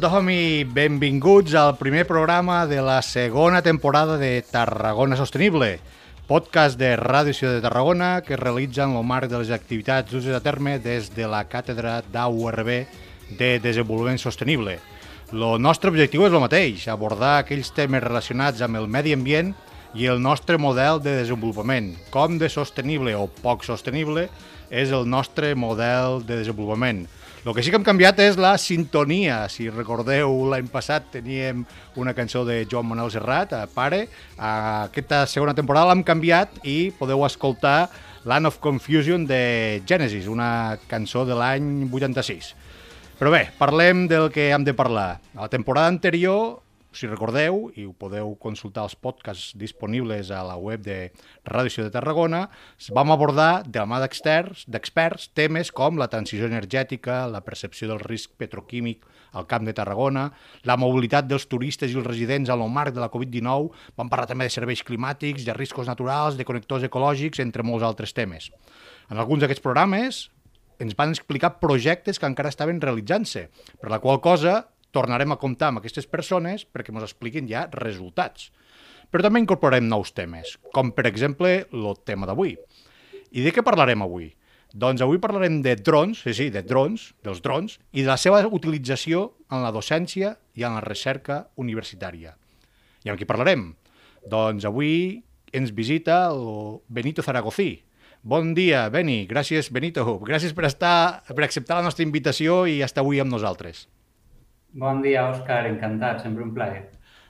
Tothom i benvinguts al primer programa de la segona temporada de Tarragona Sostenible, podcast de Ràdio Ciutat de Tarragona que es realitza en el marc de les activitats d'usos a terme des de la càtedra d'AURB de Desenvolupament Sostenible. El nostre objectiu és el mateix, abordar aquells temes relacionats amb el medi ambient i el nostre model de desenvolupament, com de sostenible o poc sostenible és el nostre model de desenvolupament. El que sí que hem canviat és la sintonia. Si recordeu, l'any passat teníem una cançó de Joan Manuel Serrat, a Pare. Aquesta segona temporada l'hem canviat i podeu escoltar Land of Confusion de Genesis, una cançó de l'any 86. Però bé, parlem del que hem de parlar. A la temporada anterior si recordeu, i ho podeu consultar els podcasts disponibles a la web de Ràdio Ciutat de Tarragona, vam abordar de la mà d'experts temes com la transició energètica, la percepció del risc petroquímic al Camp de Tarragona, la mobilitat dels turistes i els residents a lo marc de la Covid-19, vam parlar també de serveis climàtics, de riscos naturals, de connectors ecològics, entre molts altres temes. En alguns d'aquests programes ens van explicar projectes que encara estaven realitzant-se, per la qual cosa tornarem a comptar amb aquestes persones perquè ens expliquin ja resultats. Però també incorporarem nous temes, com per exemple el tema d'avui. I de què parlarem avui? Doncs avui parlarem de drons, sí, sí, de drons, dels drons, i de la seva utilització en la docència i en la recerca universitària. I amb qui parlarem? Doncs avui ens visita el Benito Zaragozí. Bon dia, Beni. Gràcies, Benito. Gràcies per, estar, per acceptar la nostra invitació i estar avui amb nosaltres. Bon dia, Òscar, encantat, sempre un plaer.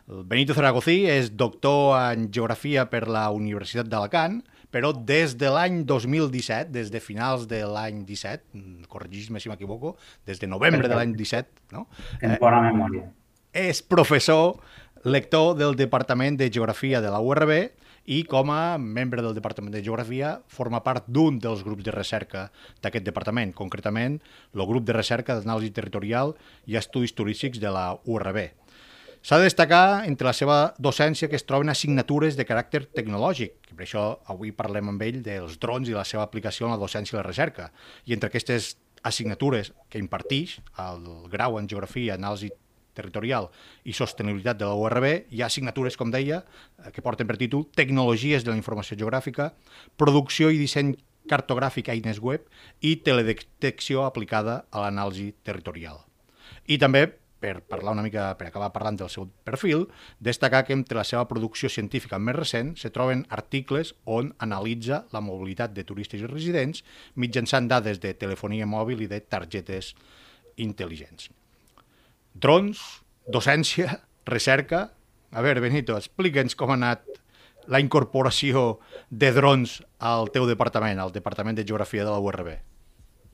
El Benito Zaragozí és doctor en Geografia per la Universitat d'Alacant, però des de l'any 2017, des de finals de l'any 17, corregis-me si m'equivoco, des de novembre de l'any 17, no? Tens bona memòria. És professor, lector del Departament de Geografia de la URB i com a membre del Departament de Geografia forma part d'un dels grups de recerca d'aquest departament, concretament el grup de recerca d'anàlisi territorial i estudis turístics de la URB. S'ha de destacar entre la seva docència que es troben assignatures de caràcter tecnològic, i per això avui parlem amb ell dels drons i la seva aplicació en la docència i la recerca. I entre aquestes assignatures que impartix el grau en Geografia, Anàlisi territorial i sostenibilitat de la URB, hi ha assignatures, com deia, eh, que porten per títol Tecnologies de la informació geogràfica, Producció i disseny cartogràfic a eines web i teledetecció aplicada a l'anàlisi territorial. I també, per parlar una mica, per acabar parlant del seu perfil, destacar que entre la seva producció científica més recent se troben articles on analitza la mobilitat de turistes i residents mitjançant dades de telefonia mòbil i de targetes intel·ligents drons, docència, recerca... A veure, Benito, explica'ns com ha anat la incorporació de drons al teu departament, al Departament de Geografia de la URB.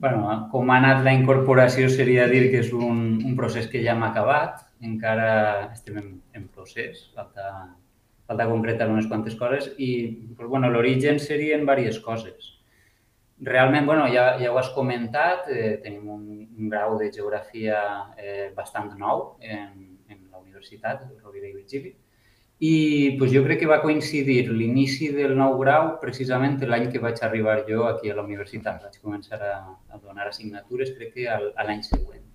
bueno, com ha anat la incorporació seria dir que és un, un procés que ja hem acabat, encara estem en, en procés, falta, falta concretar unes quantes coses i pues, bueno, l'origen serien diverses coses. Realment, bueno, ja, ja ho has comentat, eh, tenim un, un grau de geografia eh, bastant nou en, en la universitat, Rovira i Virgili, i pues, jo crec que va coincidir l'inici del nou grau precisament l'any que vaig arribar jo aquí a la universitat. Vaig començar a, a donar assignatures, crec que a, l'any següent.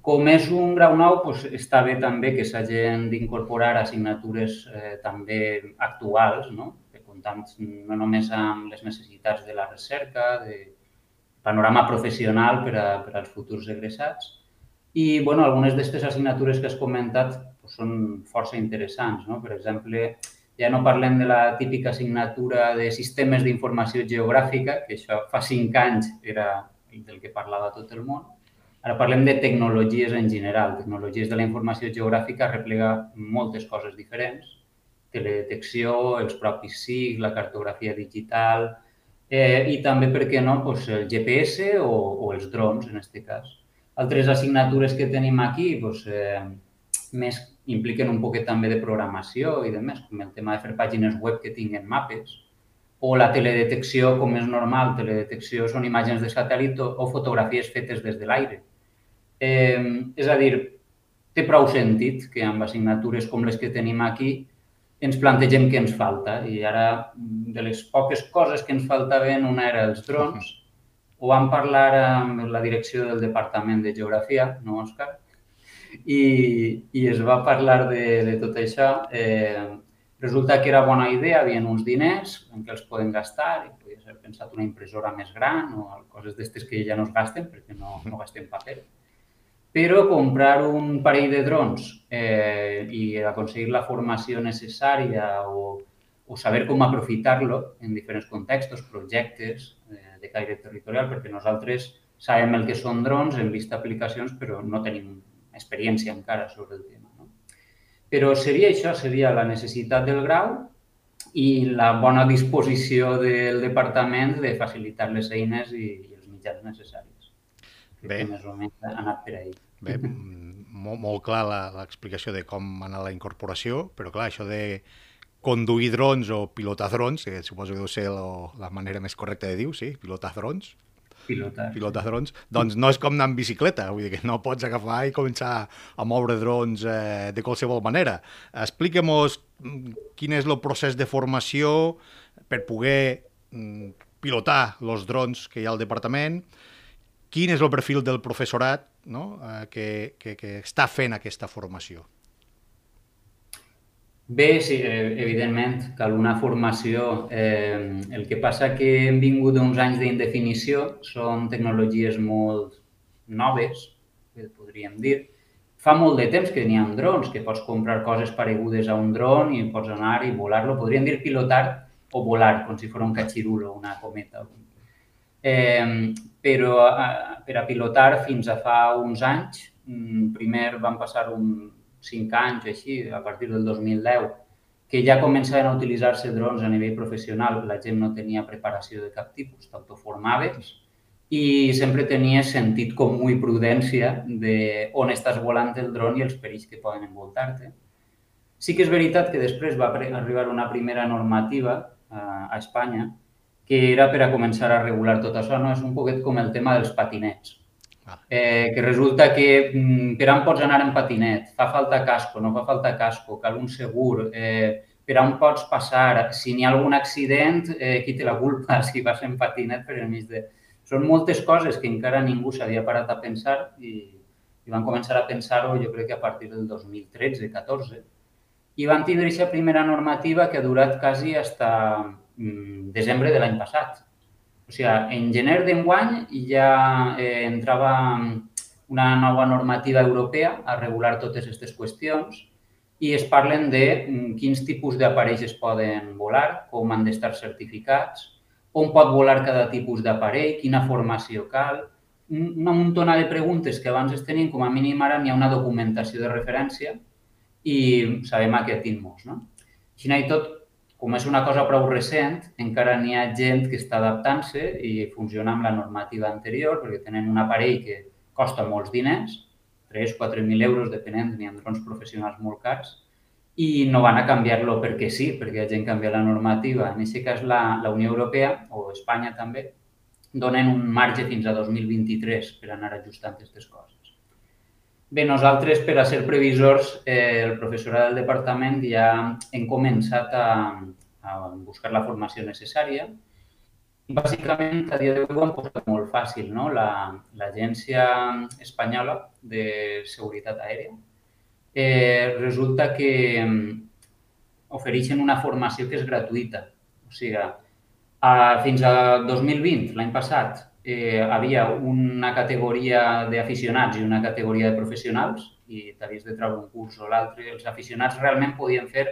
Com és un grau nou, pues, està bé també que s'hagin d'incorporar assignatures eh, també actuals, no? Comptant no només amb les necessitats de la recerca, de panorama professional per, a, per als futurs egressats. I bueno, algunes d'aquestes assignatures que has comentat doncs, són força interessants. No? Per exemple, ja no parlem de la típica assignatura de sistemes d'informació geogràfica, que això fa cinc anys era del que parlava tot el món, Ara parlem de tecnologies en general. Tecnologies de la informació geogràfica replega moltes coses diferents. Teledetecció, els propis SIG, la cartografia digital eh, i també, per què no, doncs el GPS o, o els drons, en aquest cas. Altres assignatures que tenim aquí doncs, eh, més impliquen un poquet també de programació i de més, com el tema de fer pàgines web que tinguen mapes, o la teledetecció, com és normal, teledetecció són imatges de satèl·lit o, o fotografies fetes des de l'aire. Eh, és a dir, té prou sentit que amb assignatures com les que tenim aquí ens plantegem què ens falta. I ara, de les poques coses que ens faltaven, una era els drons. Ho vam parlar amb la direcció del Departament de Geografia, no, Òscar? I, i es va parlar de, de tot això. Eh, resulta que era bona idea, havien uns diners en què els poden gastar i podia ser pensat una impressora més gran o coses d'estes que ja no es gasten perquè no, no gastem paper però comprar un parell de drons eh, i aconseguir la formació necessària o, o saber com aprofitar-lo en diferents contextos, projectes eh, de caire territorial, perquè nosaltres sabem el que són drons, hem vist aplicacions, però no tenim experiència encara sobre el tema. No? Però seria això, seria la necessitat del grau i la bona disposició del departament de facilitar les eines i, i els mitjans necessaris. Bé. més o menys ha anat per ahir. Bé, molt, molt clar l'explicació de com ha anat la incorporació, però clar, això de conduir drons o pilotar drons, que suposo que deu ser lo, la manera més correcta de dir sí, pilotar drons, pilotar. pilotar drons, doncs no és com anar en bicicleta, vull dir que no pots agafar i començar a moure drons eh, de qualsevol manera. Expliquem-nos mm, quin és el procés de formació per poder mm, pilotar els drons que hi ha al departament, quin és el perfil del professorat no? eh, que, que, que està fent aquesta formació? Bé, sí, eh, evidentment, cal una formació. Eh, el que passa que hem vingut d'uns anys d'indefinició, són tecnologies molt noves, podríem dir. Fa molt de temps que n'hi ha drons, que pots comprar coses paregudes a un dron i pots anar i volar-lo. Podríem dir pilotar o volar, com si fos un catxirulo, una cometa. Eh, però eh, per a pilotar fins a fa uns anys, mm, primer van passar un 5 anys així, a partir del 2010, que ja començaven a utilitzar-se drons a nivell professional, la gent no tenia preparació de cap tipus, t'autoformaves i sempre tenies sentit comú i prudència de on estàs volant el dron i els perills que poden envoltar-te. Sí que és veritat que després va arribar una primera normativa eh, a Espanya que era per a començar a regular tot això. No? És un poquet com el tema dels patinets. Ah. Eh, que resulta que mm, per on pots anar en patinet? Fa falta casco, no fa falta casco, cal un segur. Eh, per on pots passar? Si n'hi ha algun accident, eh, qui té la culpa si vas en patinet per enmig de... Són moltes coses que encara ningú s'havia parat a pensar i, i van començar a pensar-ho jo crec que a partir del 2013-14 i van tindre aquesta primera normativa que ha durat quasi Mm, desembre de l'any passat. O sigui, en gener d'enguany ja eh, entrava una nova normativa europea a regular totes aquestes qüestions i es parlen de mm, quins tipus d'aparells es poden volar, com han d'estar certificats, on pot volar cada tipus d'aparell, quina formació cal, una muntona de preguntes que abans es tenien, com a mínim ara n'hi ha una documentació de referència i sabem a què atim-nos. No? Així i tot, com és una cosa prou recent, encara n'hi ha gent que està adaptant-se i funciona amb la normativa anterior, perquè tenen un aparell que costa molts diners, 3-4.000 euros, depenent, n'hi ha drons professionals molt cars, i no van a canviar-lo perquè sí, perquè ha gent canvia la normativa. En aquest cas, la, la Unió Europea, o Espanya també, donen un marge fins a 2023 per anar ajustant aquestes coses. Bé, nosaltres, per a ser previsors, eh, el professorat del departament ja hem començat a, a buscar la formació necessària. Bàsicament, a dia d'avui ho hem posat molt fàcil. No? L'Agència la, Espanyola de Seguretat Aèria eh, resulta que mm, ofereixen una formació que és gratuïta. O sigui, a, fins a 2020, l'any passat, eh, havia una categoria d'aficionats i una categoria de professionals i t'havies de treure un curs o l'altre. Els aficionats realment podien fer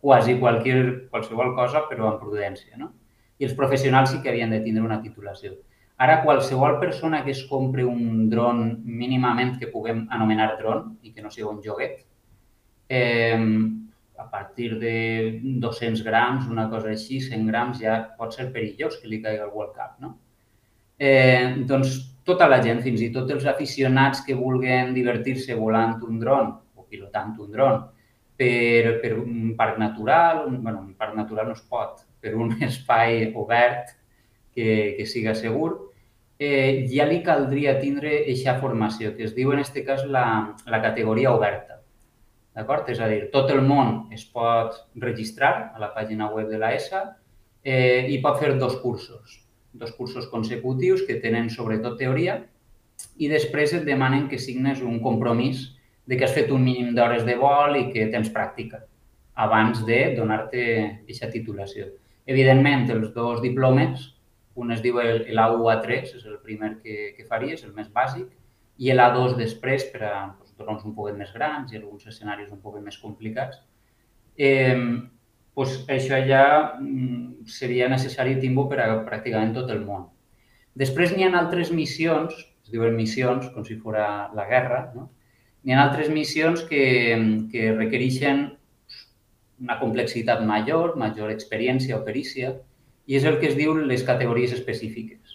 quasi qualsevol, qualsevol cosa, però amb prudència. No? I els professionals sí que havien de tindre una titulació. Ara, qualsevol persona que es compri un dron mínimament que puguem anomenar dron i que no sigui un joguet, eh, a partir de 200 grams, una cosa així, 100 grams, ja pot ser perillós que li caigui algú al cap, no? Eh, doncs tota la gent, fins i tot els aficionats que vulguen divertir-se volant un dron o pilotant un dron per, per un parc natural, un, bueno, un parc natural no es pot, per un espai obert que, que siga segur, eh, ja li caldria tindre aquesta formació, que es diu en aquest cas la, la categoria oberta. D'acord? És a dir, tot el món es pot registrar a la pàgina web de la ESA eh, i pot fer dos cursos, dos cursos consecutius que tenen sobretot teoria i després et demanen que signes un compromís de que has fet un mínim d'hores de vol i que tens pràctica abans de donar-te aquesta titulació. Evidentment, els dos diplomes un es diu l'AU-A3, és el primer que, que faries, el més bàsic, i l'A2 després per a doncs, drons un poc més grans i alguns escenaris un poc més complicats. Eh, doncs això ja mm, seria necessari timbo per a pràcticament tot el món. Després n'hi ha altres missions, es diuen missions, com si fos la guerra, no? N'hi ha altres missions que, que requereixen una complexitat major, major experiència o perícia, i és el que es diu les categories específiques.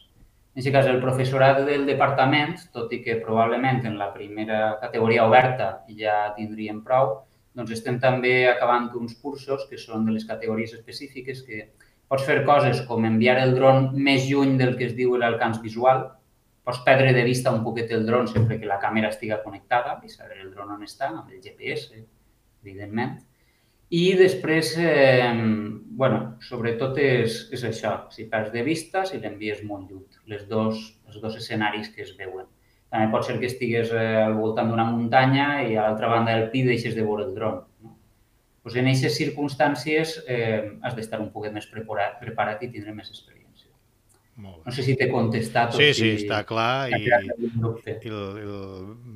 En aquest cas, el professorat del departament, tot i que probablement en la primera categoria oberta ja tindríem prou, doncs estem també acabant uns cursos que són de les categories específiques que pots fer coses com enviar el dron més lluny del que es diu l'alcance visual, pots perdre de vista un poquet el dron sempre que la càmera estiga connectada i saber el dron on està, amb el GPS, evidentment. I després, eh, bueno, sobretot és, és això, si perds de vista, si l'envies molt lluny, les dos, els dos escenaris que es veuen. També pot ser que estigues eh, al voltant d'una muntanya i a l'altra banda del pi deixes de veure el dron. No? Pues en aquestes circumstàncies eh, has d'estar un poc més preparat, preparat i tindre més experiència. No sé si t'he contestat sí, o si... Sí, està clar i, i el, el,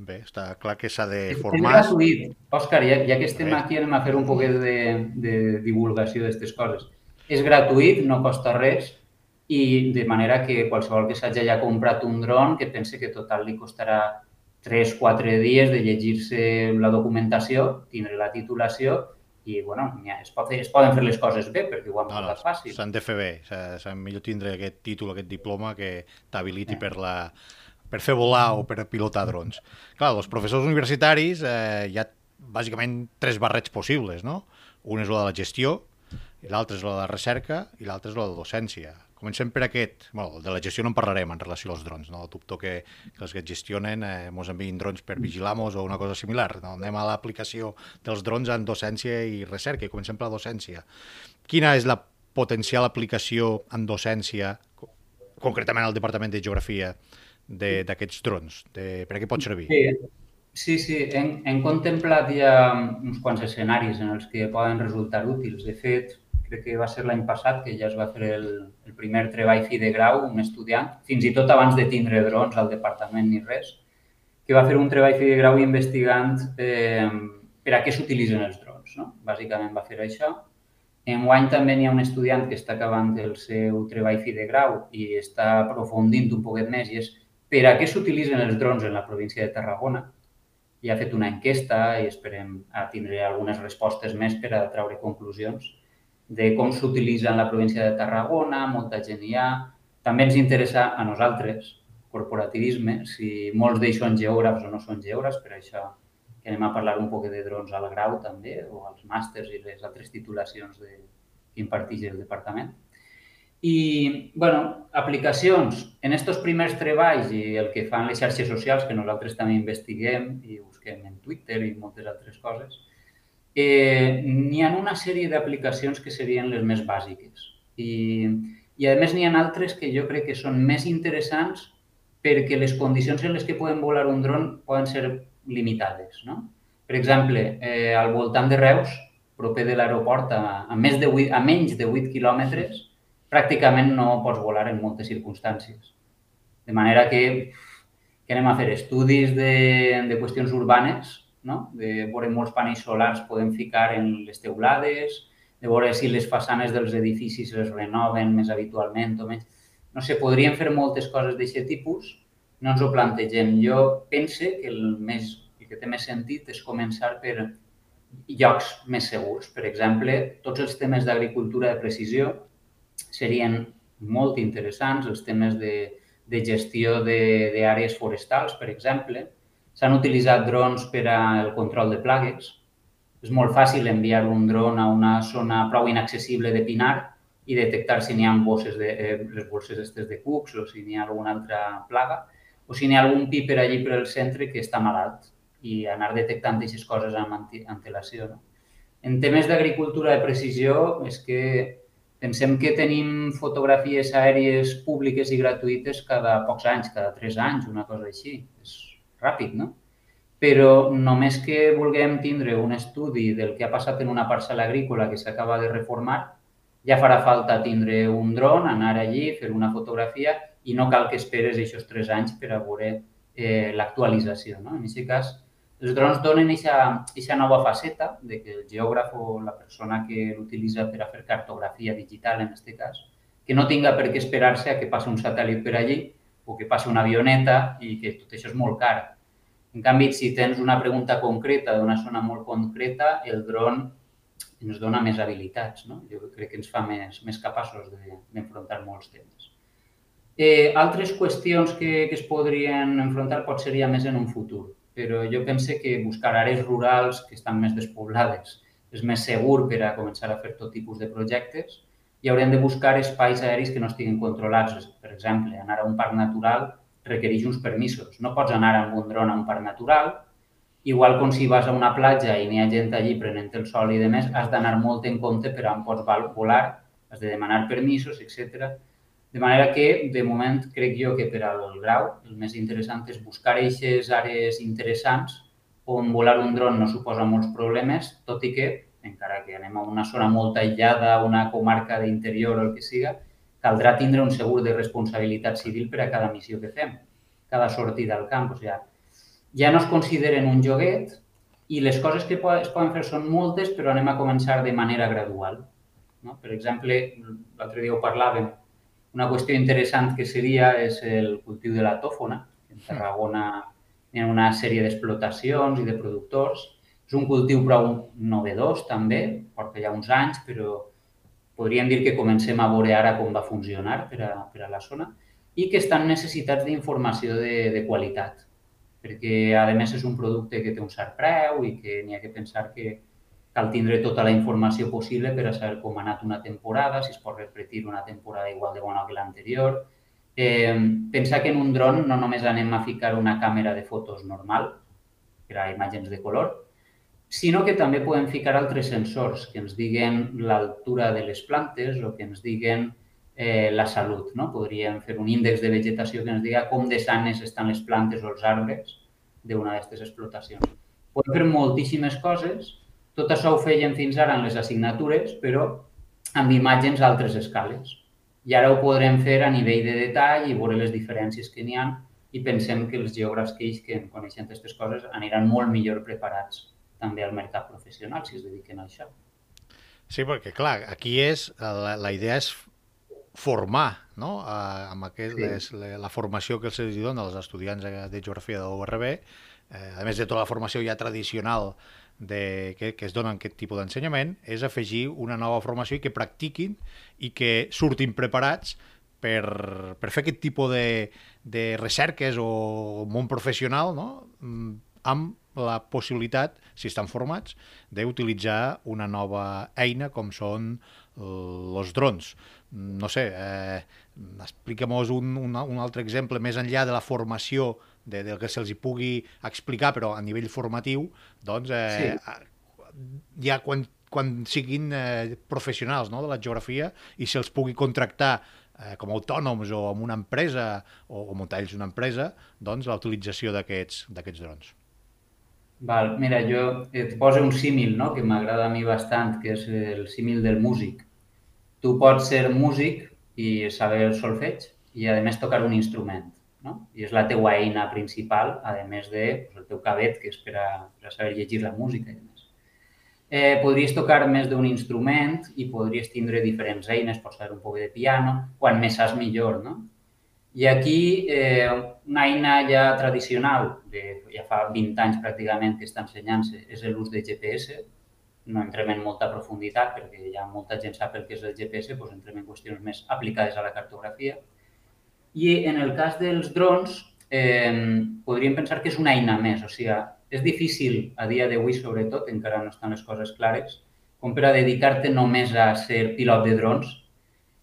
bé, està clar que s'ha de formar. És gratuït. Òscar, ja, ja que estem aquí anem a fer un poquet de, de divulgació d'aquestes coses. És gratuït, no costa res i de manera que qualsevol que s'hagi ja comprat un dron que pense que total li costarà 3-4 dies de llegir-se la documentació, tindre la titulació i bueno, es, pot fer, es poden fer les coses bé perquè ho han no, no, fàcil. S'han de fer bé, s'ha millor tindre aquest títol, aquest diploma que t'habiliti eh. per la per fer volar o per pilotar drons. Clar, els professors universitaris eh, hi ha bàsicament tres barrets possibles, no? Un és la de la gestió, l'altre és la de la recerca i l'altre és la de la docència. Comencem per aquest. Bueno, de la gestió no en parlarem en relació als drons. No? Dubto que, que els que et gestionen eh, mos enviïn drons per vigilar-nos o una cosa similar. No? Anem a l'aplicació dels drons en docència i recerca i comencem per la docència. Quina és la potencial aplicació en docència, concretament al Departament de Geografia, d'aquests drons? De, per a què pot servir? Sí, sí, sí. Hem, hem contemplat ja uns quants escenaris en els que poden resultar útils. De fet, crec que va ser l'any passat que ja es va fer el, el primer treball fi de grau, un estudiant, fins i tot abans de tindre drons al departament ni res, que va fer un treball fi de grau investigant eh, per a què s'utilitzen els drons. No? Bàsicament va fer això. En guany també n'hi ha un estudiant que està acabant el seu treball fi de grau i està aprofundint un poquet més i és per a què s'utilitzen els drons en la província de Tarragona. I ha fet una enquesta i esperem a tindre algunes respostes més per a treure conclusions de com s'utilitza en la província de Tarragona, molta gent hi ha. També ens interessa a nosaltres, corporativisme, si molts d'ells són geògrafs o no són geògrafs, per això que anem a parlar un poc de drons al grau també, o als màsters i les altres titulacions de, que imparteix el departament. I, bueno, aplicacions. En aquests primers treballs i el que fan les xarxes socials, que nosaltres també investiguem i busquem en Twitter i moltes altres coses, eh, n'hi ha una sèrie d'aplicacions que serien les més bàsiques. I, i a més n'hi ha altres que jo crec que són més interessants perquè les condicions en les que poden volar un dron poden ser limitades. No? Per exemple, eh, al voltant de Reus, proper de l'aeroport, a, a, més de 8, a menys de 8 quilòmetres, pràcticament no pots volar en moltes circumstàncies. De manera que, que anem a fer estudis de, de qüestions urbanes no? de veure molts panells solars podem ficar en les teulades, de veure si les façanes dels edificis les renoven més habitualment o menys. no sé, podríem fer moltes coses d'aquest tipus, no ens ho plantegem. Jo pense que el, més, el que té més sentit és començar per llocs més segurs. Per exemple, tots els temes d'agricultura de precisió serien molt interessants, els temes de, de gestió d'àrees forestals, per exemple. S'han utilitzat drons per al control de plagues. És molt fàcil enviar un dron a una zona prou inaccessible de pinar i detectar si n'hi ha bosses de, eh, les bosses estes de cucs o si n'hi ha alguna altra plaga o si n'hi ha algun pi per allí per al centre que està malalt i anar detectant aquestes coses amb antelació. No? En temes d'agricultura de precisió és que pensem que tenim fotografies aèries públiques i gratuïtes cada pocs anys, cada tres anys, una cosa així. És ràpid, no? Però només que vulguem tindre un estudi del que ha passat en una parcel·la agrícola que s'acaba de reformar, ja farà falta tindre un dron, anar allí, fer una fotografia i no cal que esperes aquests tres anys per a veure eh, l'actualització. No? En aquest cas, els drons donen aquesta nova faceta de que el geògraf o la persona que l'utilitza per a fer cartografia digital, en aquest cas, que no tinga per què esperar-se a que passi un satèl·lit per allí o que passi una avioneta i que tot això és molt car. En canvi, si tens una pregunta concreta d'una zona molt concreta, el dron ens dona més habilitats. No? Jo crec que ens fa més, més capaços d'enfrontar de, molts temes. Eh, altres qüestions que, que es podrien enfrontar pot seria més en un futur, però jo pense que buscar àrees rurals que estan més despoblades és més segur per a començar a fer tot tipus de projectes i haurem de buscar espais aèris que no estiguin controlats. Per exemple, anar a un parc natural requereix uns permisos. No pots anar amb un dron a un parc natural Igual com si vas a una platja i n'hi ha gent allí prenent el sol i demés, has d'anar molt en compte per on pots volar, has de demanar permisos, etc. De manera que, de moment, crec jo que per al grau el més interessant és buscar aquestes àrees interessants on volar un dron no suposa molts problemes, tot i que, encara que anem a una zona molt aïllada, una comarca d'interior o el que siga, caldrà tindre un segur de responsabilitat civil per a cada missió que fem, cada sortida al camp. O sigui, ja no es consideren un joguet i les coses que es poden fer són moltes, però anem a començar de manera gradual. No? Per exemple, l'altre dia ho parlàvem, una qüestió interessant que seria és el cultiu de la tòfona. En Tarragona hi ha una sèrie d'explotacions i de productors. És un cultiu prou novedós, també, porta ja uns anys, però podríem dir que comencem a veure ara com va funcionar per a, per a la zona i que estan necessitats d'informació de, de qualitat perquè a més és un producte que té un cert preu i que n'hi ha que pensar que cal tindre tota la informació possible per a saber com ha anat una temporada, si es pot repetir una temporada igual de bona que l'anterior. Eh, pensar que en un dron no només anem a ficar una càmera de fotos normal per a imatges de color, sinó que també podem ficar altres sensors que ens diguen l'altura de les plantes o que ens diguen eh, la salut. No? Podríem fer un índex de vegetació que ens diga com de sanes estan les plantes o els arbres d'una d'aquestes explotacions. Podem fer moltíssimes coses. Tot això ho feien fins ara en les assignatures, però amb imatges a altres escales. I ara ho podrem fer a nivell de detall i veure les diferències que n'hi ha i pensem que els geògrafs que ells que coneixen aquestes coses aniran molt millor preparats també al mercat professional si es dediquen a això. Sí, perquè clar, aquí és, la, la idea és formar no? eh, amb aquest, sí. les, la formació que se'ls dona als estudiants de geografia de l'URB, eh, a més de tota la formació ja tradicional de, que, que es dona aquest tipus d'ensenyament, és afegir una nova formació i que practiquin i que surtin preparats per, per fer aquest tipus de, de recerques o món professional no? Mm, amb la possibilitat, si estan formats, d'utilitzar una nova eina com són els drons no sé, eh, explica'm-nos un, un, un altre exemple més enllà de la formació de, del que se'ls pugui explicar, però a nivell formatiu, doncs eh, sí. ja quan, quan siguin eh, professionals no, de la geografia i se'ls pugui contractar eh, com a autònoms o amb una empresa o, o muntar ells una empresa, doncs la utilització d'aquests drons. Val, mira, jo et poso un símil no? que m'agrada a mi bastant, que és el símil del músic tu pots ser músic i saber solfeig i, a més, tocar un instrument. No? I és la teua eina principal, a més de pues, el teu cabet, que és per a, per a saber llegir la música i més. eh, podries tocar més d'un instrument i podries tindre diferents eines, pots saber un poc de piano, quan més saps millor, no? I aquí eh, una eina ja tradicional, de, ja fa 20 anys pràcticament que està ensenyant-se, és l'ús de GPS. No entrem en molta profunditat perquè ja molta gent sap el que és el GPS, doncs entrem en qüestions més aplicades a la cartografia. I en el cas dels drons, eh, podríem pensar que és una eina més. O sigui, és difícil a dia d'avui, sobretot, encara no estan les coses clares, com per a dedicar-te només a ser pilot de drons,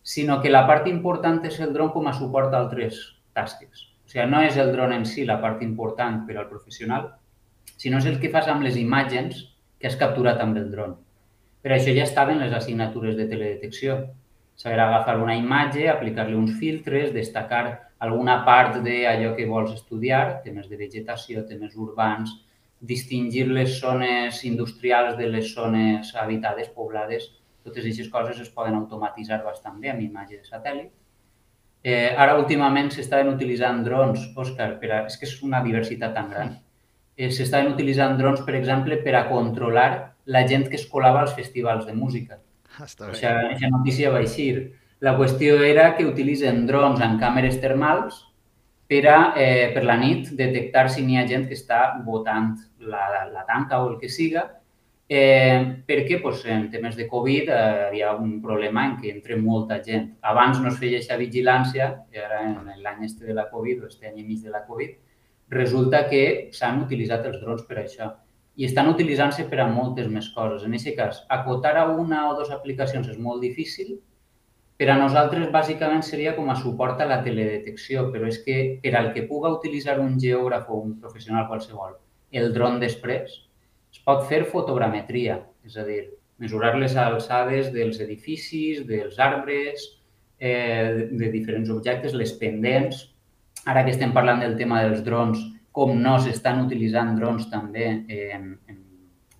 sinó que la part important és el dron com a suport a altres tasques. O sigui, no és el dron en si la part important per al professional, sinó és el que fas amb les imatges que has capturat amb el dron. Per això ja estaven les assignatures de teledetecció. Saber agafar una imatge, aplicar-li uns filtres, destacar alguna part d'allò que vols estudiar, temes de vegetació, temes urbans, distingir les zones industrials de les zones habitades, poblades, totes aquestes coses es poden automatitzar bastant bé amb imatge de satèl·lit. Eh, ara, últimament, s'estaven utilitzant drons, Òscar, per a, és que és una diversitat tan gran. Eh, s'estaven utilitzant drons, per exemple, per a controlar la gent que es colava als festivals de música. Ah, està bé. O sigui, aquesta notícia va eixir. La qüestió era que utilitzen drons amb càmeres termals per a, eh, per la nit, detectar si n'hi ha gent que està votant la, la tanca o el que siga Eh, perquè pues, en temes de Covid eh, hi ha un problema en què entra molta gent. Abans no es feia aquesta vigilància, i ara en l'any este de la Covid, o este any i mig de la Covid, resulta que s'han utilitzat els drons per això. I estan utilitzant-se per a moltes més coses. En aquest cas, acotar a una o dues aplicacions és molt difícil. Per a nosaltres, bàsicament, seria com a suport a la teledetecció, però és que per al que puga utilitzar un geògraf o un professional qualsevol el dron després, es pot fer fotogrametria, és a dir, mesurar les alçades dels edificis, dels arbres, eh, de diferents objectes, les pendents. Ara que estem parlant del tema dels drons, com no s'estan utilitzant drons també en, en,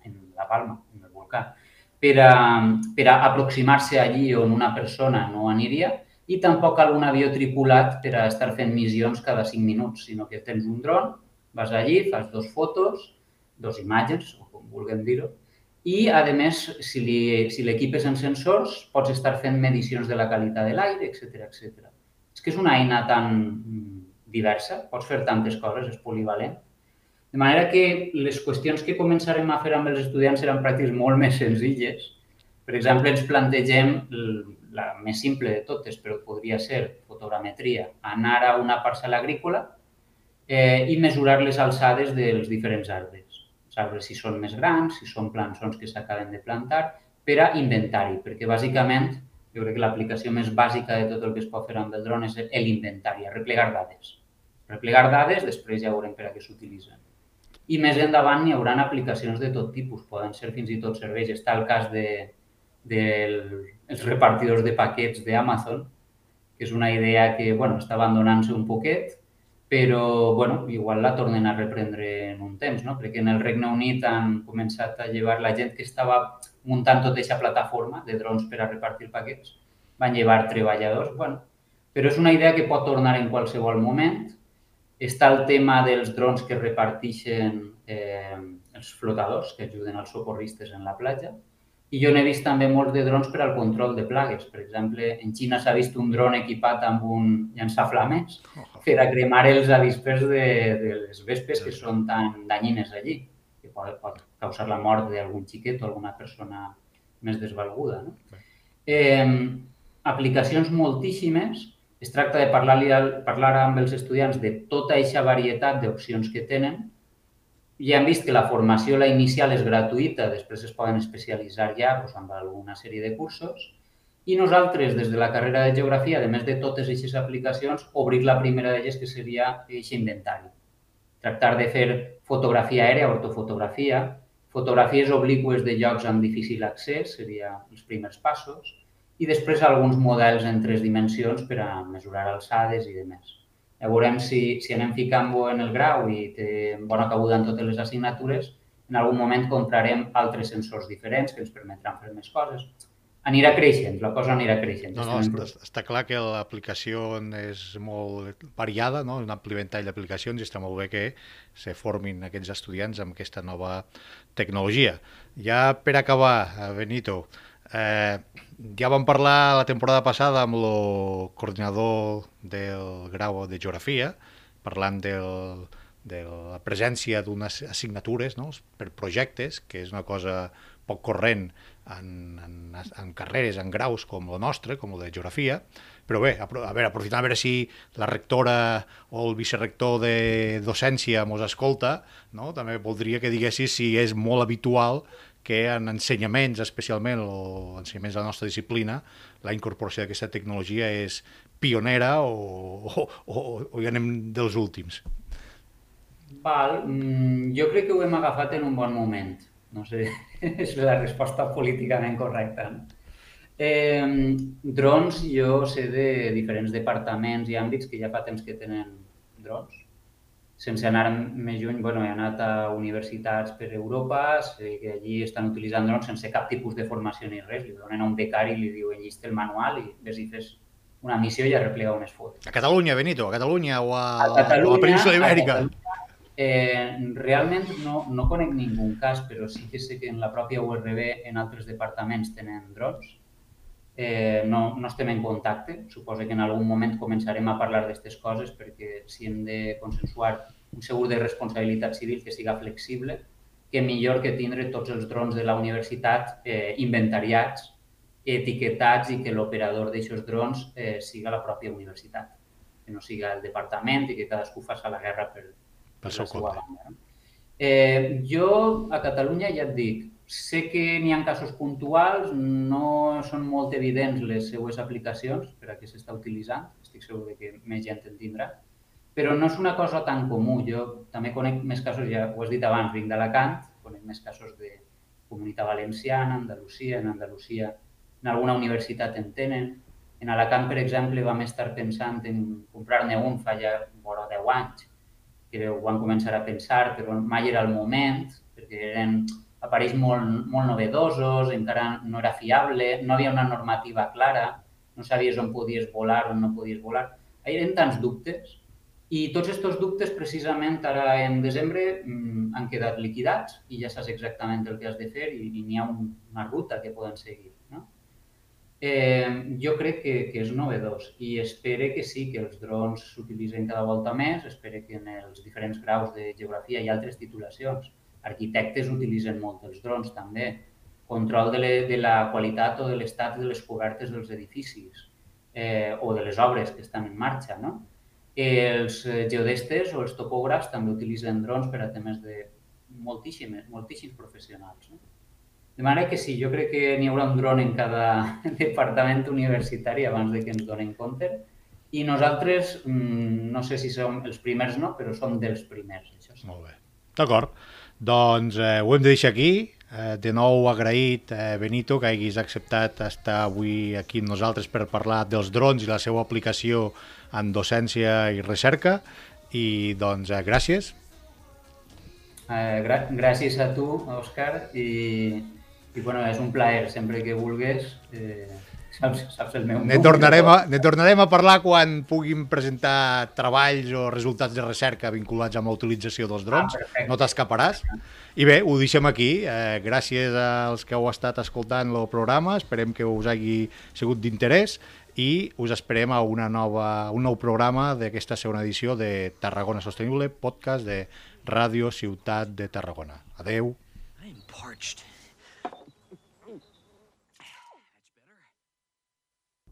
en la Palma, en el volcà, per a, per a aproximar-se allí on una persona no aniria i tampoc algun avió tripulat per a estar fent missions cada 5 minuts, sinó que tens un dron, vas allí, fas dos fotos, dos imatges, vulguem dir-ho. I, a més, si l'equip si en sensors, pots estar fent medicions de la qualitat de l'aire, etc etc. És que és una eina tan mm, diversa, pots fer tantes coses, és polivalent. De manera que les qüestions que començarem a fer amb els estudiants seran pràctiques molt més senzilles. Per exemple, ens plantegem la més simple de totes, però podria ser fotogrametria, anar a una parcel·la agrícola eh, i mesurar les alçades dels diferents arbres saber si són més grans, si són plançons que s'acaben de plantar, per a inventari, perquè bàsicament jo crec que l'aplicació més bàsica de tot el que es pot fer amb el dron és l'inventari, replegar dades. Replegar dades, després ja veurem per a què s'utilitzen. I més endavant hi haurà aplicacions de tot tipus, poden ser fins i tot serveis. Està el cas de, dels de repartidors de paquets d'Amazon, que és una idea que bueno, està abandonant-se un poquet, però bueno, igual la tornen a reprendre en un temps, no? perquè en el Regne Unit han començat a llevar la gent que estava muntant tota aquesta plataforma de drons per a repartir paquets, van llevar treballadors, bueno, però és una idea que pot tornar en qualsevol moment. Està el tema dels drons que reparteixen eh, els flotadors, que ajuden els socorristes en la platja, i jo n'he vist també molts de drons per al control de plagues. Per exemple, en Xina s'ha vist un dron equipat amb un llançaflames per a cremar els avispers de, de les vespes que són tan danyines allí, que pot, pot causar la mort d'algun xiquet o alguna persona més desvalguda. No? Eh, aplicacions moltíssimes. Es tracta de parlar, parlar amb els estudiants de tota aquesta varietat d'opcions que tenen ja hem vist que la formació, la inicial, és gratuïta, després es poden especialitzar ja doncs, amb alguna sèrie de cursos. I nosaltres, des de la carrera de Geografia, a més de totes aquestes aplicacions, obrir la primera d'elles, que seria aquest inventari. Tractar de fer fotografia aèrea, ortofotografia, fotografies obliqües de llocs amb difícil accés, seria els primers passos, i després alguns models en tres dimensions per a mesurar alçades i demés. Ja veurem si, si anem ficant-ho en el grau i té bona cabuda en totes les assignatures, en algun moment comprarem altres sensors diferents que ens permetran fer més coses. Anirà creixent, la cosa anirà creixent. No, no, està, està clar que l'aplicació és molt variada, no? un ampli ventall d'aplicacions i està molt bé que se formin aquests estudiants amb aquesta nova tecnologia. ja per acabar, eh, Benito, eh, ja vam parlar la temporada passada amb el coordinador del grau de Geografia, parlant del, de la presència d'unes assignatures no? per projectes, que és una cosa poc corrent en, en, en carreres, en graus com el nostre, com el de Geografia, però bé, a, a veure, aprofitant a veure si la rectora o el vicerector de docència mos escolta, no? també voldria que diguessis si és molt habitual que en ensenyaments, especialment, o ensenyaments de la nostra disciplina, la incorporació d'aquesta tecnologia és pionera o, o, o, o ja anem dels últims? Val, mm, jo crec que ho hem agafat en un bon moment. No sé, és la resposta políticament correcta. Eh, drons, jo sé de diferents departaments i àmbits que ja fa temps que tenen drons sense anar més lluny, bueno, he anat a universitats per Europa, sé que allí estan utilitzant drons sense cap tipus de formació ni res. Li donen a un becari i li diuen llista el manual i ves i fes una missió i ja replega unes fotos. A Catalunya, Benito, a Catalunya o a, a, Catalunya, o a la península Ibèrica? Eh, realment no, no conec ningú cas, però sí que sé que en la pròpia URB en altres departaments tenen drons eh, no, no estem en contacte. Suposo que en algun moment començarem a parlar d'aquestes coses perquè si hem de consensuar un segur de responsabilitat civil que siga flexible, que millor que tindre tots els drons de la universitat eh, inventariats, etiquetats i que l'operador d'aixòs drons eh, siga la pròpia universitat, que no siga el departament i que cadascú faci la guerra per, per la seva banda. Eh, jo a Catalunya ja et dic, Sé que n'hi ha casos puntuals, no són molt evidents les seues aplicacions per a què s'està utilitzant, estic segur que més gent en tindrà, però no és una cosa tan comú. Jo també conec més casos, ja ho has dit abans, vinc d'Alacant, conec més casos de Comunitat Valenciana, Andalusia, en Andalusia, en alguna universitat en tenen. En Alacant, per exemple, vam estar pensant en comprar-ne un fa ja vora 10 anys, que ho van començar a pensar, però mai era el moment, perquè eren aparells molt, molt novedosos, encara no era fiable, no havia una normativa clara, no sabies on podies volar o no podies volar. Hi eren tants dubtes i tots aquests dubtes precisament ara en desembre mm, han quedat liquidats i ja saps exactament el que has de fer i, i n'hi ha un, una ruta que poden seguir. No? Eh, jo crec que, que és novedós i espero que sí, que els drons s'utilitzen cada volta més, espero que en els diferents graus de geografia i altres titulacions Arquitectes utilitzen molt els drons també. Control de, le, de la qualitat o de l'estat de les cobertes dels edificis eh, o de les obres que estan en marxa. No? Els eh, geodestes o els topògrafs també utilitzen drons per a temes de moltíssims, moltíssims professionals. No? De manera que sí, jo crec que n'hi haurà un dron en cada departament universitari abans de que ens donen compte. I nosaltres, mm, no sé si som els primers no, però som dels primers. Això sí. Molt bé. D'acord. Doncs eh, ho hem de deixar aquí. Eh, de nou agraït, eh, Benito, que haguis acceptat estar avui aquí amb nosaltres per parlar dels drons i la seva aplicació en docència i recerca. I doncs, eh, gràcies. Eh, gra gràcies a tu, Òscar, i, i bueno, és un plaer sempre que vulguis. Eh, saps, saps el meu ne tornarem, a, ne tornarem a parlar quan puguin presentar treballs o resultats de recerca vinculats amb la utilització dels drons. Ah, no t'escaparàs. I bé, ho deixem aquí. Eh, gràcies als que heu estat escoltant el programa. Esperem que us hagi sigut d'interès i us esperem a una nova, un nou programa d'aquesta segona edició de Tarragona Sostenible, podcast de Ràdio Ciutat de Tarragona. Adeu. I'm parched.